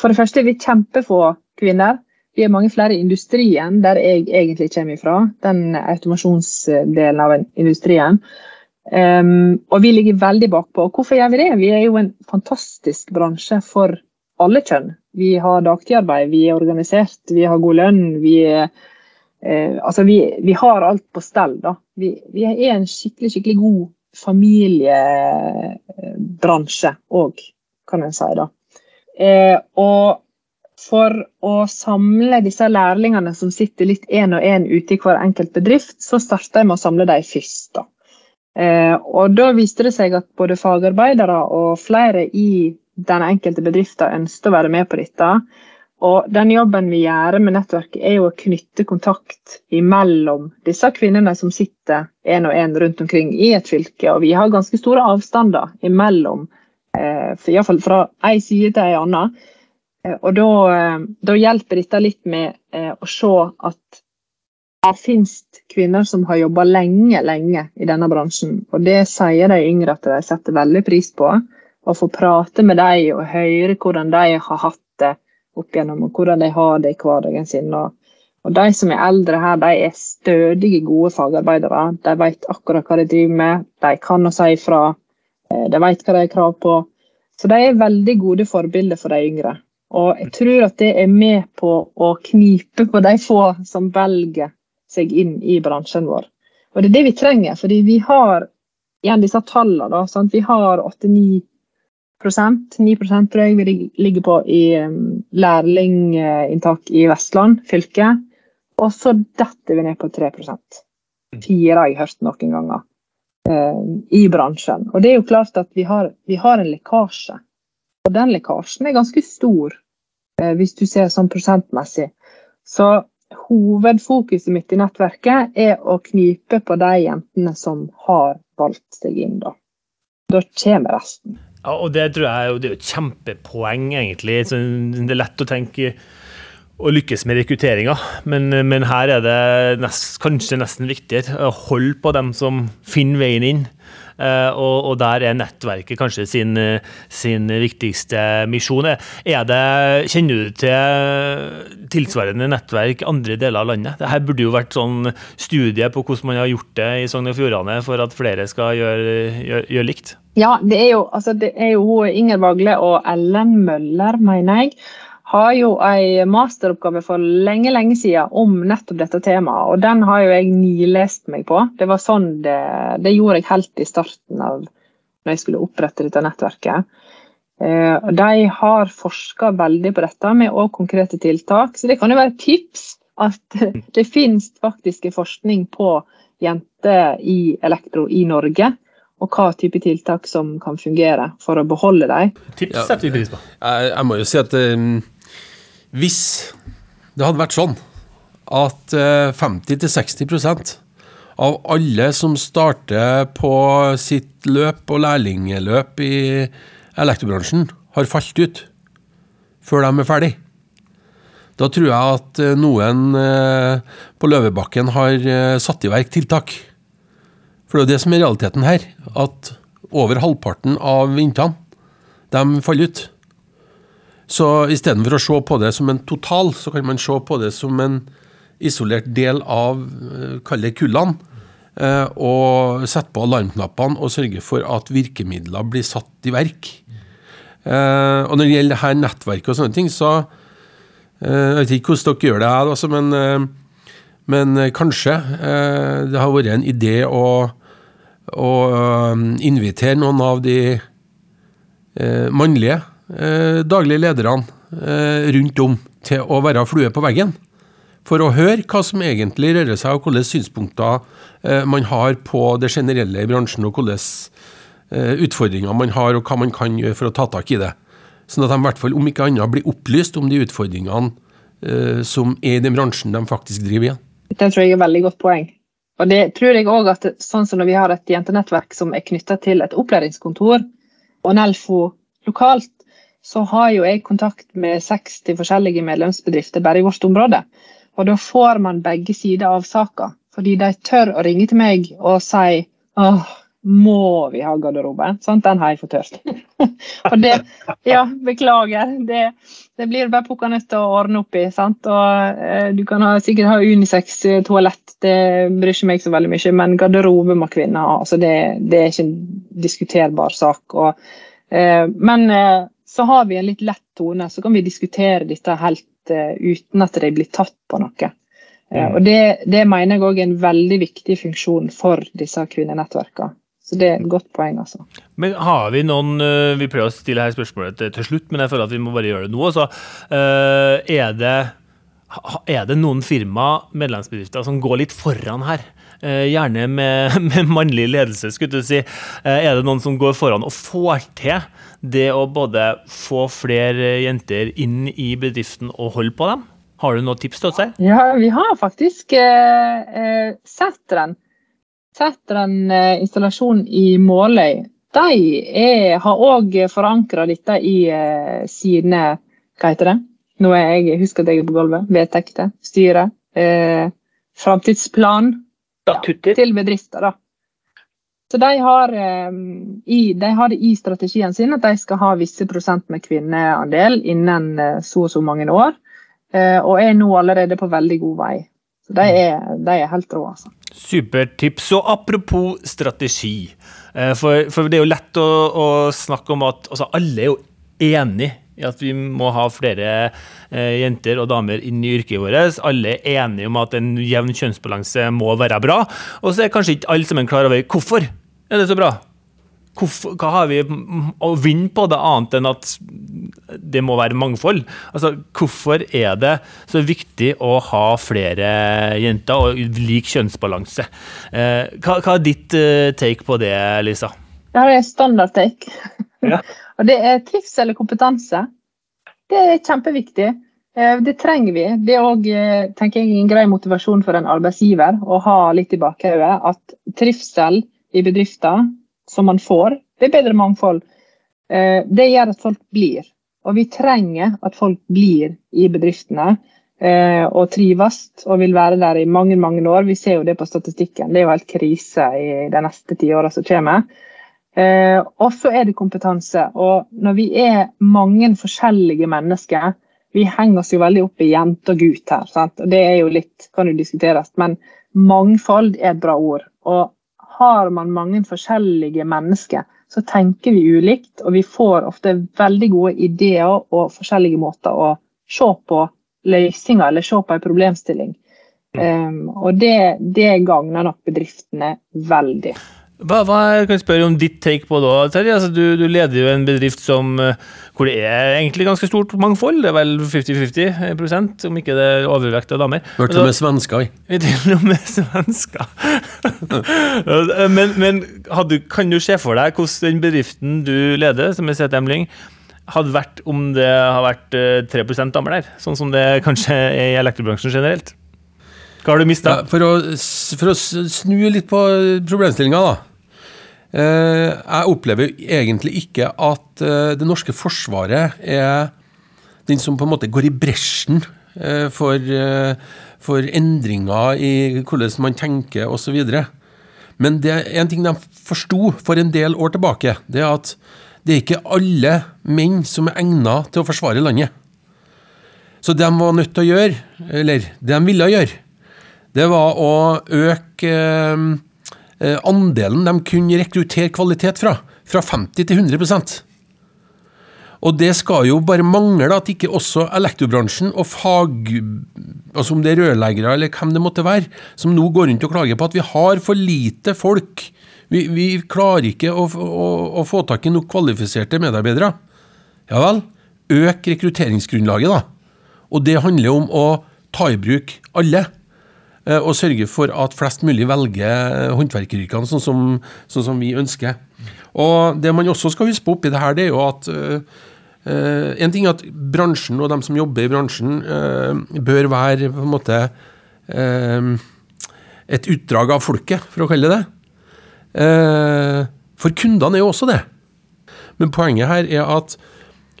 [SPEAKER 3] For det første er vi kjempefå kvinner. Vi er mange flere i industrien, der jeg egentlig kommer fra. Den automasjonsdelen av industrien. Um, og vi ligger veldig bakpå. Hvorfor gjør vi det? Vi er jo en fantastisk bransje for alle kjønn. Vi har dagtidarbeid, vi er organisert, vi har god lønn. Vi, eh, altså vi, vi, har alt på stell. Da. Vi, vi, er en skikkelig, skikkelig god familiebransje òg, kan en si. da. Eh, og for å samle disse lærlingene som sitter litt én og én ute i hver enkelt bedrift, så starta jeg med å samle dem først. da. Eh, og da viste det seg at både fagarbeidere og flere i den enkelte bedriften ønsker å være med på dette. Og den jobben vi gjør med nettverket, er jo å knytte kontakt mellom disse kvinnene som sitter én og én rundt omkring i et fylke. Og vi har ganske store avstander imellom, eh, iallfall fra én side til en annen. Eh, og da, eh, da, hjelper dette litt med eh, å se at det finnes kvinner som har jobba lenge, lenge i denne bransjen. Og det sier de yngre at de setter veldig pris på å få prate med dem og høre hvordan de har hatt det opp gjennom, og hvordan de har det i hverdagen sin. Og, og De som er eldre her, de er stødige, gode fagarbeidere. De vet akkurat hva de driver med, de kan å si ifra. Eh, de vet hva de har krav på. Så de er veldig gode forbilder for de yngre. Og jeg tror at det er med på å knipe på de få som velger seg inn i bransjen vår. Og det er det vi trenger, fordi vi har igjen disse tallene. da, sant? Vi har 89 9 tror jeg vi ligger på i um, lærlinginntak i Vestland fylke. Og så detter vi ned på 3% Fire har jeg hørt noen ganger uh, i bransjen. Og det er jo klart at vi har, vi har en lekkasje. Og den lekkasjen er ganske stor, uh, hvis du ser sånn prosentmessig. Så hovedfokuset mitt i nettverket er å knipe på de jentene som har valgt seg inn. Da, da kommer resten.
[SPEAKER 1] Ja, og Det tror jeg det er et kjempepoeng, egentlig. Så det er lett å tenke å lykkes med rekrutteringa, men, men, her er det nest, kanskje nesten viktigere å holde på dem som finner veien inn. Uh, og, og, der er nettverket kanskje sin, sin viktigste misjon. Er det, kjenner du til tilsvarende nettverk andre deler av landet? Dette burde jo vært sånn studie på hvordan man har gjort det i Sogn og Fjordane for at flere skal gjøre, gjøre, gjøre likt.
[SPEAKER 3] Ja, det er jo, altså, det er jo Inger Vagle og Ellen Møller, mener jeg har jo en masteroppgave for lenge lenge siden om nettopp dette temaet. og Den har jo jeg nilest meg på. Det var sånn det, det gjorde jeg helt i starten av når jeg skulle opprette dette nettverket. Eh, de har forska veldig på dette med òg konkrete tiltak. Så det kan jo være et tips at [LAUGHS] det finnes faktisk forskning på jenter i elektro i Norge og hva type tiltak som kan fungere for å beholde dem.
[SPEAKER 1] Tips setter vi pris på.
[SPEAKER 2] Jeg, må jo si at um, hvis det hadde vært sånn at 50-60 uh, av alle som starter på sitt løp og lærlingeløp i elektrobransjen, har falt ut før de er ferdig. Da tror jeg at uh, noen uh, på Løvebakken har satt i verk tiltak. For det er jo det som er realiteten her, at over halvparten av de faller ut. Så istedenfor å se på det som en total, så kan man se på det som en isolert del av eh, kall kullene. Eh, og sette på alarmknappene og sørge for at virkemidler blir satt i verk. Eh, og når det gjelder det nettverket og sånne ting, så Jeg vet ikke hvordan dere gjør det, her, men, men kanskje det har vært en idé å um, invitere noen av de mannlige eh, daglige lederne eh, rundt om til å være flue på veggen. For å høre hva som egentlig rører seg, og hvilke synspunkter man har på det generelle i bransjen, og hvilke utfordringer man har, og hva man kan gjøre for å ta tak i det. Sånn at de i hvert fall, om ikke annet, blir opplyst om de utfordringene som er i den bransjen de faktisk driver i.
[SPEAKER 3] Det tror jeg er et veldig godt poeng. Og det tror jeg også at sånn som når vi har et jentenettverk som er knytta til et opplæringskontor og Nelfo lokalt, så har jo jeg kontakt med 60 forskjellige medlemsbedrifter bare i vårt område. Og da får man begge sider av saka. Fordi de tør å ringe til meg og si åh, må vi ha garderobe? Sånn, den har jeg fått hørt. [LAUGHS] og det, ja, beklager. Det, det blir bare pukka nødt å ordne opp i. sant? Og eh, Du kan ha, sikkert ha unisex-toalett, det bryr ikke meg så veldig mye. Men garderobe må kvinner ha. altså det, det, er ikke en diskuterbar sak. Og, eh, men eh, så har vi en litt lett tone, så kan vi diskutere dette helt uh, uten at det blir tatt på noe. Uh. Og det, det, mener jeg òg er en veldig viktig funksjon for disse kvinnenettverkene. Så det er et godt poeng, altså.
[SPEAKER 1] Men har vi noen eh, Vi prøver å stille her spørsmålet til, til slutt, men jeg føler at vi må bare gjøre det nå. Altså, er, det, er det noen firma, medlemsbedrifter, som går litt foran her? Eh, gjerne med, [LAUGHS] med mannlig ledelse, skulle du si. Er det noen som går foran og får til det å både få flere jenter inn i bedriften og holde på dem? Har du noen tips til oss her?
[SPEAKER 3] Ja, vi har faktisk eh, sett den setter en eh, installasjon i Måløy. De er, har òg forankra dette i eh, sine Hva heter det? Nå er jeg, husker at jeg er på gulvet. Vedtekter, styre. Eh, framtidsplan til bedrifter. da. Så de har, eh, i, de har, det i strategien sin at de skal ha visse prosent med kvinneandel innen eh, så og så mange år. Eh, og er nå allerede på veldig god vei. Så de er, de er helt rå, altså.
[SPEAKER 1] Supertips. Og apropos strategi. Eh, for, for, det er jo lett å, å snakke om at altså, alle er jo enig i at vi må ha flere eh, jenter og damer inn i yrket vårt. Alle er enige om at en jevn kjønnsbalanse må være bra. Og så er kanskje ikke alle sammen klar over hvorfor er det så bra. Hvorfor, hva har vi å vinne på det, annet enn at det må være mangfold? Altså, Hvorfor er det så viktig å ha flere jenter og lik kjønnsbalanse? Eh, hva, hva, er ditt uh, take på det, Lisa?
[SPEAKER 3] Jeg har en standard take. Ja. [LAUGHS] og det er trivsel og kompetanse. Det er kjempeviktig. Eh, det trenger vi. Det er òg en grei motivasjon for en arbeidsgiver å ha litt i bakhodet at trivsel i bedrifter som man får. Det er bedre mangfold. Eh, det gjør at folk blir. Og vi trenger at folk blir i bedriftene eh, og trives og vil være der i mange mange år. Vi ser jo det på statistikken. Det er jo helt krise i de neste ti åra som kommer. Eh, og så er det kompetanse. Og når vi er mange forskjellige mennesker Vi henger oss jo veldig opp i jente og gutt her. Sant? Og det er jo litt, kan jo diskuteres. Men mangfold er et bra ord. Og har man mange forskjellige mennesker, så tenker vi ulikt. Og vi får ofte veldig gode ideer og forskjellige måter å se på løsninger eller se på en problemstilling. Um, og det, det gagner nok bedriftene veldig.
[SPEAKER 1] Hva, hva, kan jeg spørre om ditt take på da, Terje? Altså, du, du, leder jo en bedrift som, eh, hvor det er egentlig ganske stort mangfold. Det er vel 50-50% om ikke det er overvekt av damer.
[SPEAKER 2] Vi til og med svensker, [LAUGHS]
[SPEAKER 1] vi. Til og med svensker. [LAUGHS] men, men hadde, kan du se for deg hvordan den bedriften du leder, som er CTM Lyng, hadde vært om det har vært 3 eh, damer der? Sånn som det kanskje er i elektrobransjen generelt? Hva har du mista?
[SPEAKER 2] Ja, for, for, å snu litt på problemstillinga, da. Eh, jeg opplever egentlig ikke at eh, det norske forsvaret er den som på en måte går i bresjen eh, for, for endringer i hvordan man tenker osv. Men det er en ting de forsto for en del år tilbake, det er at det er ikke alle menn som er egnet til å forsvare landet. Så det de var nødt til å gjøre, eller det de ville gjøre, det var å øke andelen de kunne rekruttere kvalitet fra, fra 50 til 100% og det skal jo bare mangle at ikke også elektrobransjen og fag... Altså om det er rørleggere eller hvem det måtte være, som nå går rundt og klager på at vi har for lite folk. Vi, vi klarer ikke å, å, å, få tak i nok kvalifiserte medarbeidere. Ja vel, øk rekrutteringsgrunnlaget, da. Og det handler om å ta i bruk alle. Eh, og sørge for at flest mulig velger håndverkeryrkene sånn som, sånn som, vi ønsker. Og Det man også skal huske på oppi det her, det er jo at uh, En ting er at bransjen og de som jobber i bransjen, uh, bør være på en måte uh, et utdrag av folket, for å kalle det det. For kundene er jo også det. Men poenget her er at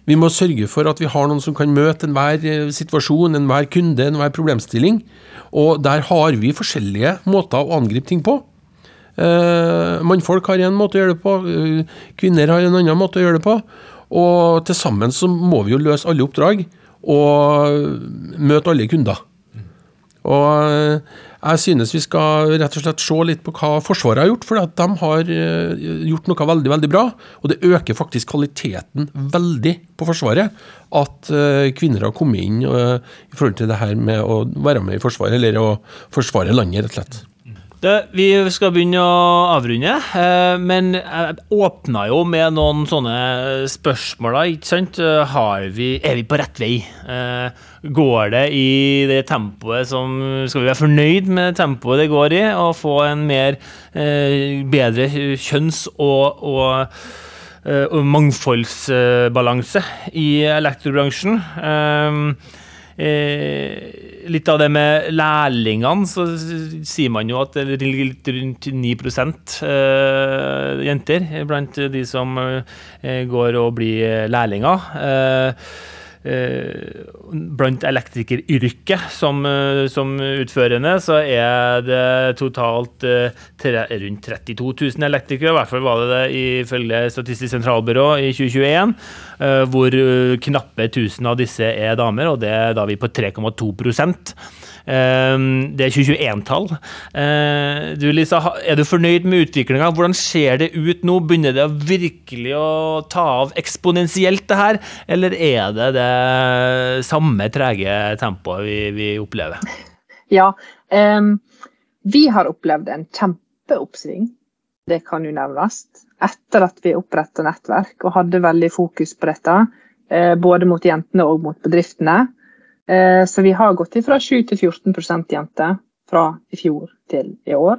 [SPEAKER 2] vi må sørge for at vi har noen som kan møte enhver situasjon, enhver kunde, enhver problemstilling. Og der har vi forskjellige måter å angripe ting på. Eh, mannfolk har en måte å gjøre det på, uh, kvinner har en annen måte å gjøre det på. Og til sammen så må vi jo løse alle oppdrag og møte alle kunder. Og uh, jeg synes vi skal rett og slett se litt på hva Forsvaret har gjort, for de har gjort noe veldig veldig bra. Og det øker faktisk kvaliteten veldig på Forsvaret at kvinner har kommet inn i forhold til det her med å være med i Forsvaret, eller å forsvare landet, rett og slett.
[SPEAKER 1] Det, vi skal begynne å avrunde, eh, men jeg åpna jo med noen sånne spørsmål. ikke sant? Vi, er vi på rett vei? Eh, går det i det tempoet som Skal vi være fornøyd med tempoet det går i, og få en mer eh, bedre kjønns- og, og, og mangfoldsbalanse i elektrobransjen? Eh, litt av det med lærlingene, så sier man jo at det er litt rundt 9 eh, jenter blant de som eh, går og blir lærlinger. Blant elektrikeryrket som, som, utførende, så er det totalt tre, rundt 32 000 elektrikere. I hvert fall var det det ifølge Statistisk sentralbyrå i 2021. Hvor knappe 1000 av disse er damer, og det er da vi på 3,2 Ehm, det er 2021-tall. Ehm, du Lisa, er du fornøyd med utviklinga? Hvordan ser det ut nå? Begynner det virkelig å ta av eksponentielt, det her? Eller er det det samme trege tempoet vi, vi opplever?
[SPEAKER 3] Ja, um, vi har opplevd en kjempeoppsving. Det kan jo nevnes. Etter at vi oppretta nettverk og hadde veldig fokus på dette, eh, både mot jentene og mot bedriftene. Eh, så vi har gått fra 7 til 14% jenter fra i fjor til i år.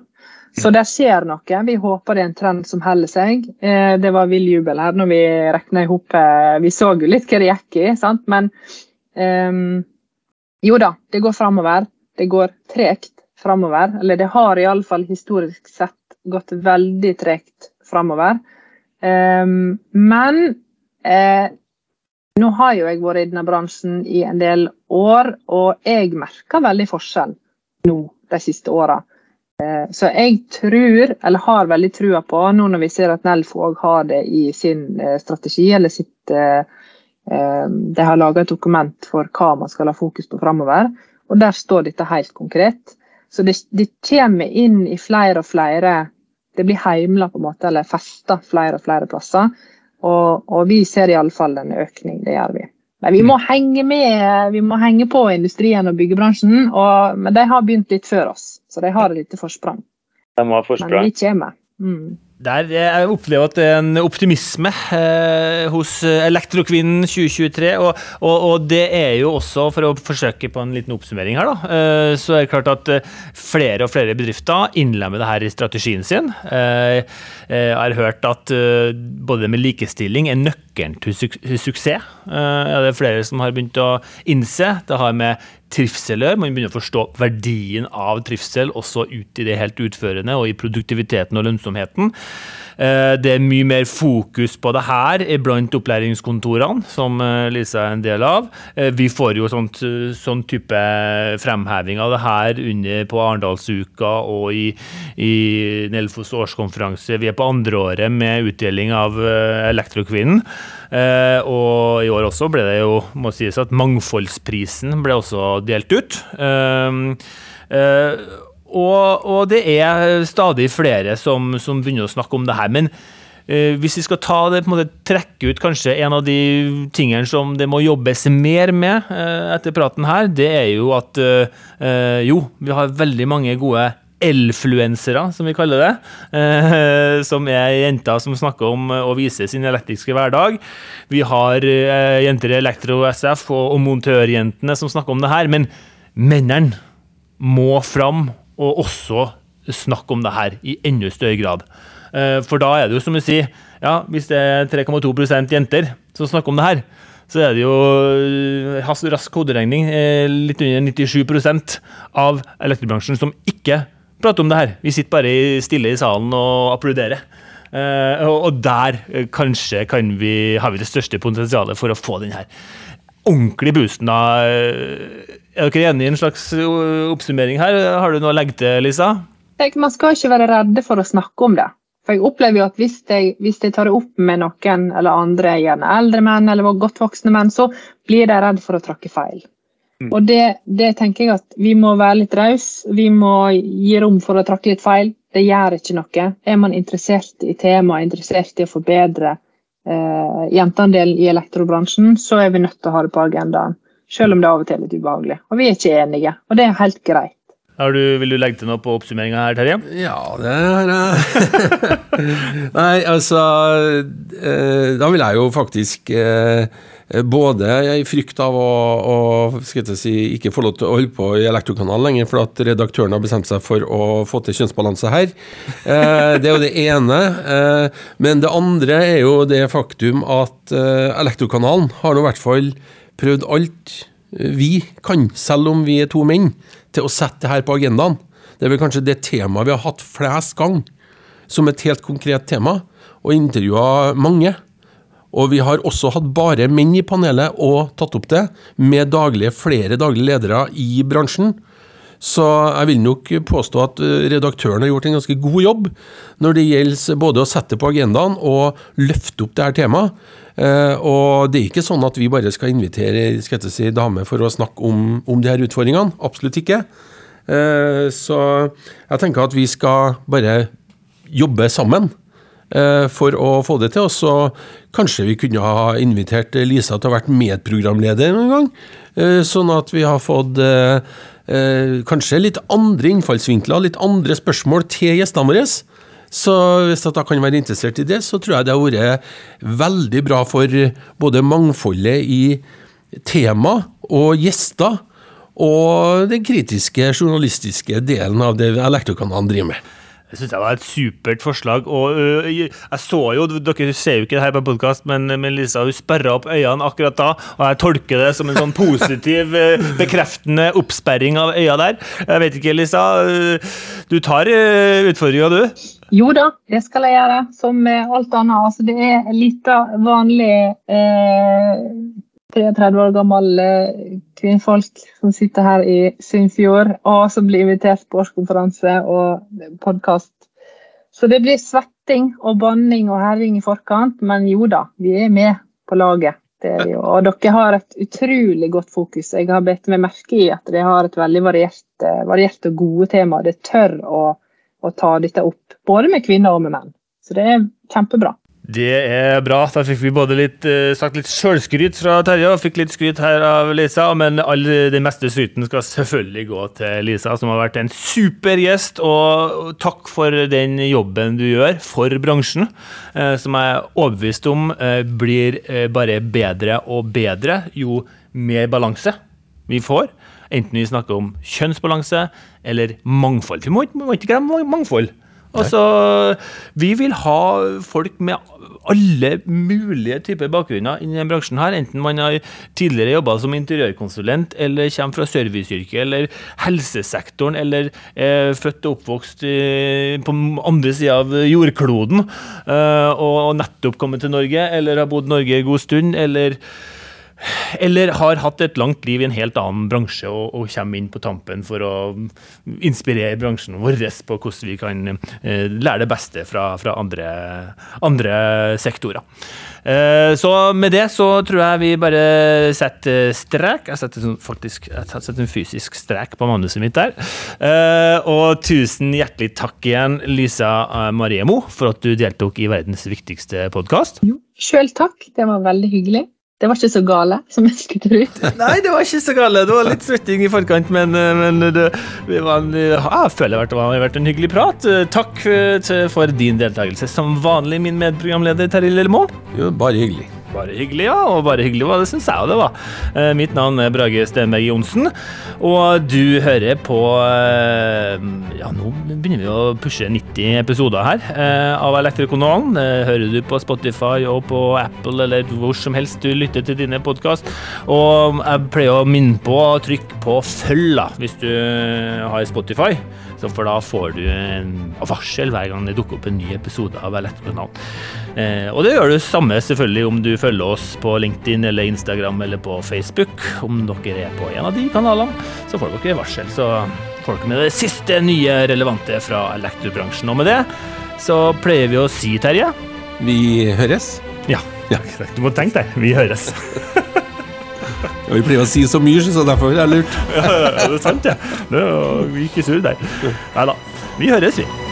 [SPEAKER 3] Så det skjer noe. Vi håper det er en trend som holder seg. Eh, det var vill jubel her når vi regna i hop. Eh, vi så jo litt hva det gikk i, sant? men um, jo da, det går framover. Det går tregt framover. Eller det har iallfall historisk sett gått veldig tregt framover. Um, men eh, nå har jo jeg vært i denne bransjen i en del år, og jeg merker veldig forskjell nå de siste åra. Eh, så jeg tror, eller har veldig trua på, nå når vi ser at Nelfo òg har det i sin eh, strategi, eller sitt eh, De har laga et dokument for hva man skal ha fokus på framover, og der står dette helt konkret. Så det, det kommer inn i flere og flere Det blir heimla på en måte, eller festa flere og flere plasser. Og, og vi ser iallfall en økning, det gjør vi. Men vi må mm. henge med, vi må henge på industrien og byggebransjen. Og, men de har begynt litt før oss, så de har et lite forsprang.
[SPEAKER 4] De har forsprang.
[SPEAKER 3] Men vi kommer. Mm.
[SPEAKER 1] Der Jeg opplever at det er en optimisme eh, hos Elektrokvinnen 2023. Og, og, og, det er jo også, for å forsøke på en liten oppsummering her, da, eh, så er det klart at eh, flere og flere bedrifter innlemmer det her i strategien sin. Eh, eh jeg har hørt at eh, både med likestilling er nøkkelen til su suksess. er det flere som har begynt å innse. Det har med trivsel gjør. Man begynner å forstå verdien av trivsel også ut i det helt utførende og i produktiviteten og lønnsomheten. Eh, det er mye mer fokus på det her blant opplæringskontorene, som eh, Lisa er en del av. Eh, vi får jo sånt, sånn type fremheving av det her under, på Arendalsuka og i, i Nelfos årskonferanse. Vi er på andreåret med utdeling av Elektrokvinnen. Og i år også ble det jo, må sies at Mangfoldsprisen ble også delt ut. Og, og, det er stadig flere som, som, begynner å snakke om det her. Men eh, hvis vi skal ta det, på en måte, trekke ut kanskje en av de tingene som det må jobbes mer med eh, etter praten her, det er jo at eh, jo, vi har veldig mange gode elfluensere, som vi kaller det. Eh, som er jenter som snakker om å vise sin elektriske hverdag. Vi har eh, jenter i Elektro SF og, montørjentene som snakker om det her. Men mennene må fram og også snakke om det her i enda større grad. Eh, for da er det jo som du sier, ja, hvis det er 3,2% jenter som snakker om det her, så er det jo rask koderegning litt under 97% av elektrobransjen som ikke prater om det her. Vi sitter bare stille i salen og applauderer. Og der kanskje kan vi, har vi det største potensialet for å få den her ordentlige boosten. da. Er dere enige i en slags oppsummering her? Har du noe å legge til, Lisa?
[SPEAKER 3] Man skal ikke være redde for å snakke om det. For jeg opplever jo at hvis jeg, hvis jeg tar det opp med noen eller andre, gjerne eldre menn eller godt voksne menn, så blir de redd for å tråkke feil. Mm. Og det, det, tenker jeg at vi må være litt rause. Vi må gi rom for å tråkke litt feil. Det gjør ikke noe. Er man interessert i temaet, interessert i å forbedre eh, jenteandelen i elektrobransjen, så er vi nødt til å ha det på agendaen. Selv om det av og til er litt ubehagelig. Og vi er ikke enige, og det er helt greit.
[SPEAKER 1] Du, vil du legge til noe på oppsummeringa her, Terje?
[SPEAKER 2] Ja, det er [LAUGHS] Nei, altså eh, Da vil jeg jo faktisk eh, både i frykt av å, å si, ikke få lov til å holde på i Elektrokanalen lenger, for at redaktøren har bestemt seg for å få til kjønnsbalanse her. Eh, det er jo det ene. Men det andre er jo det faktum at Elektrokanalen har nå i hvert fall prøvd alt vi kan, selv om vi er to menn, til å sette det her på agendaen. Det er vel kanskje det temaet vi har hatt flest gang som et helt konkret tema, og intervjua mange. Og vi har også hatt bare menn i panelet og tatt opp det, med daglige, flere daglige ledere i bransjen. Så jeg vil nok påstå at eh, redaktøren har gjort en ganske god jobb når det gjelder både å sette på agendaen og løfte opp det her temaet. Eh, og det er ikke sånn at vi bare skal invitere skal si, damer for å snakke om, om de her utfordringene. Absolutt ikke. Eh, så jeg tenker at vi skal bare jobbe sammen for å få det til. Og så kanskje vi kunne ha invitert Lisa til å ha vært medprogramleder en gang. Eh, sånn at vi har fått eh, kanskje litt andre innfallsvinkler, litt andre spørsmål til gjestene våre. Så hvis dere kan være interessert i det, så tror jeg det har vært veldig bra for både mangfoldet i tema og gjester, og den kritiske journalistiske delen av det Elektrokanalen driver med.
[SPEAKER 1] Det syns jeg var et supert forslag. og uh, jeg så jo, Dere ser jo ikke det her på podkast, men, men, Lisa hun sperra opp øynene akkurat da. Og jeg tolker det som en sånn positiv, uh, bekreftende oppsperring av øya der. Jeg vet ikke, Lisa. Uh, du tar uh, utfordringa, du?
[SPEAKER 3] Jo da, det skal jeg gjøre. Som alt annet. Altså, det er lite vanlig 33 år gammel kvinnfolk som sitter her i Sunnfjord, og som blir invitert på årskonferanse og podkast. Så det blir svetting og banning og herring i forkant, men jo da, vi er med på laget. Og dere har et utrolig godt fokus. Jeg har bedt meg merke i at dere har et veldig variert, variert og gode tema. Det tør å, å ta dette opp, både med kvinner og med menn. Så det er kjempebra.
[SPEAKER 1] Det er bra. Da fikk vi både litt, uh, sagt litt sjølskryt fra Terje og fikk litt skryt her av Lisa. Men all den meste skryten skal selvfølgelig gå til Lisa, som har vært en super gjest. Og takk for den jobben du gjør for bransjen, uh, som jeg er overbevist om uh, blir bare bedre og bedre jo mer balanse vi får. Enten vi snakker om kjønnsbalanse eller mangfold. Vi må ikke glemme mangfold. Altså, vi vil ha folk med alle mulige typer bakgrunner i denne bransjen. her, Enten man har tidligere jobba som interiørkonsulent, eller kommer fra serviceyrket, eller helsesektoren, eller er født og oppvokst på andre sida av jordkloden uh, og nettopp kommet til Norge, eller har bodd Norge en god stund, eller eller har hatt et langt liv i en helt annen bransje og, og kommer inn på tampen for å inspirere bransjen vår på hvordan vi kan eh, lære det beste fra, fra andre, andre, sektorer. Eh, så med det så tror jeg vi bare setter strek. Jeg setter sånn, faktisk jeg setter en fysisk strek på manuset mitt der. Eh, og tusen hjertelig takk igjen, Lisa eh, Marie Mo, for at du deltok i verdens viktigste podkast.
[SPEAKER 3] Sjøl takk. Det var veldig hyggelig. Det var ikke så gale som jeg skulle tro. [LAUGHS]
[SPEAKER 1] Nei, det var ikke så gale. Det var litt svetting i forkant, men, eh, men det, det var en, jeg føler det har vært en hyggelig prat. Takk for din deltakelse. Som vanlig, min medprogramleder Terje Lillemo.
[SPEAKER 2] Jo, bare hyggelig.
[SPEAKER 1] Bare hyggelig, ja. Og bare hyggelig hva det, syns jeg det var. Eh, mitt navn er Brage Stenberg Johnsen, og du hører på eh, Ja, nå begynner vi å pushe 90 episoder her eh, av Elektrikonalen. Hører du på Spotify og på Apple eller hvor som helst du lytter til dine podkast. Og jeg pleier å minne på å trykke på følg da, hvis du har Spotify. For da får du en varsel hver gang det dukker opp en ny episode av Ballettkanalen. Eh, og det gjør du samme selvfølgelig om du følger oss på LinkedIn eller Instagram eller på Facebook. Om dere er på en av de kanalene, så får dere varsel. Så får dere med det siste nye relevante fra elektrobransjen. Og med det så pleier vi å si, Terje
[SPEAKER 2] Vi høres.
[SPEAKER 1] Ja. ja du må tenke deg. Vi høres. [LAUGHS]
[SPEAKER 2] Ja, vi pleier å si så mye, så derfor er det lurt.
[SPEAKER 1] ja, det er sant, ja. Det er, vi ikke sur der. Nei da. Vi høres, vi.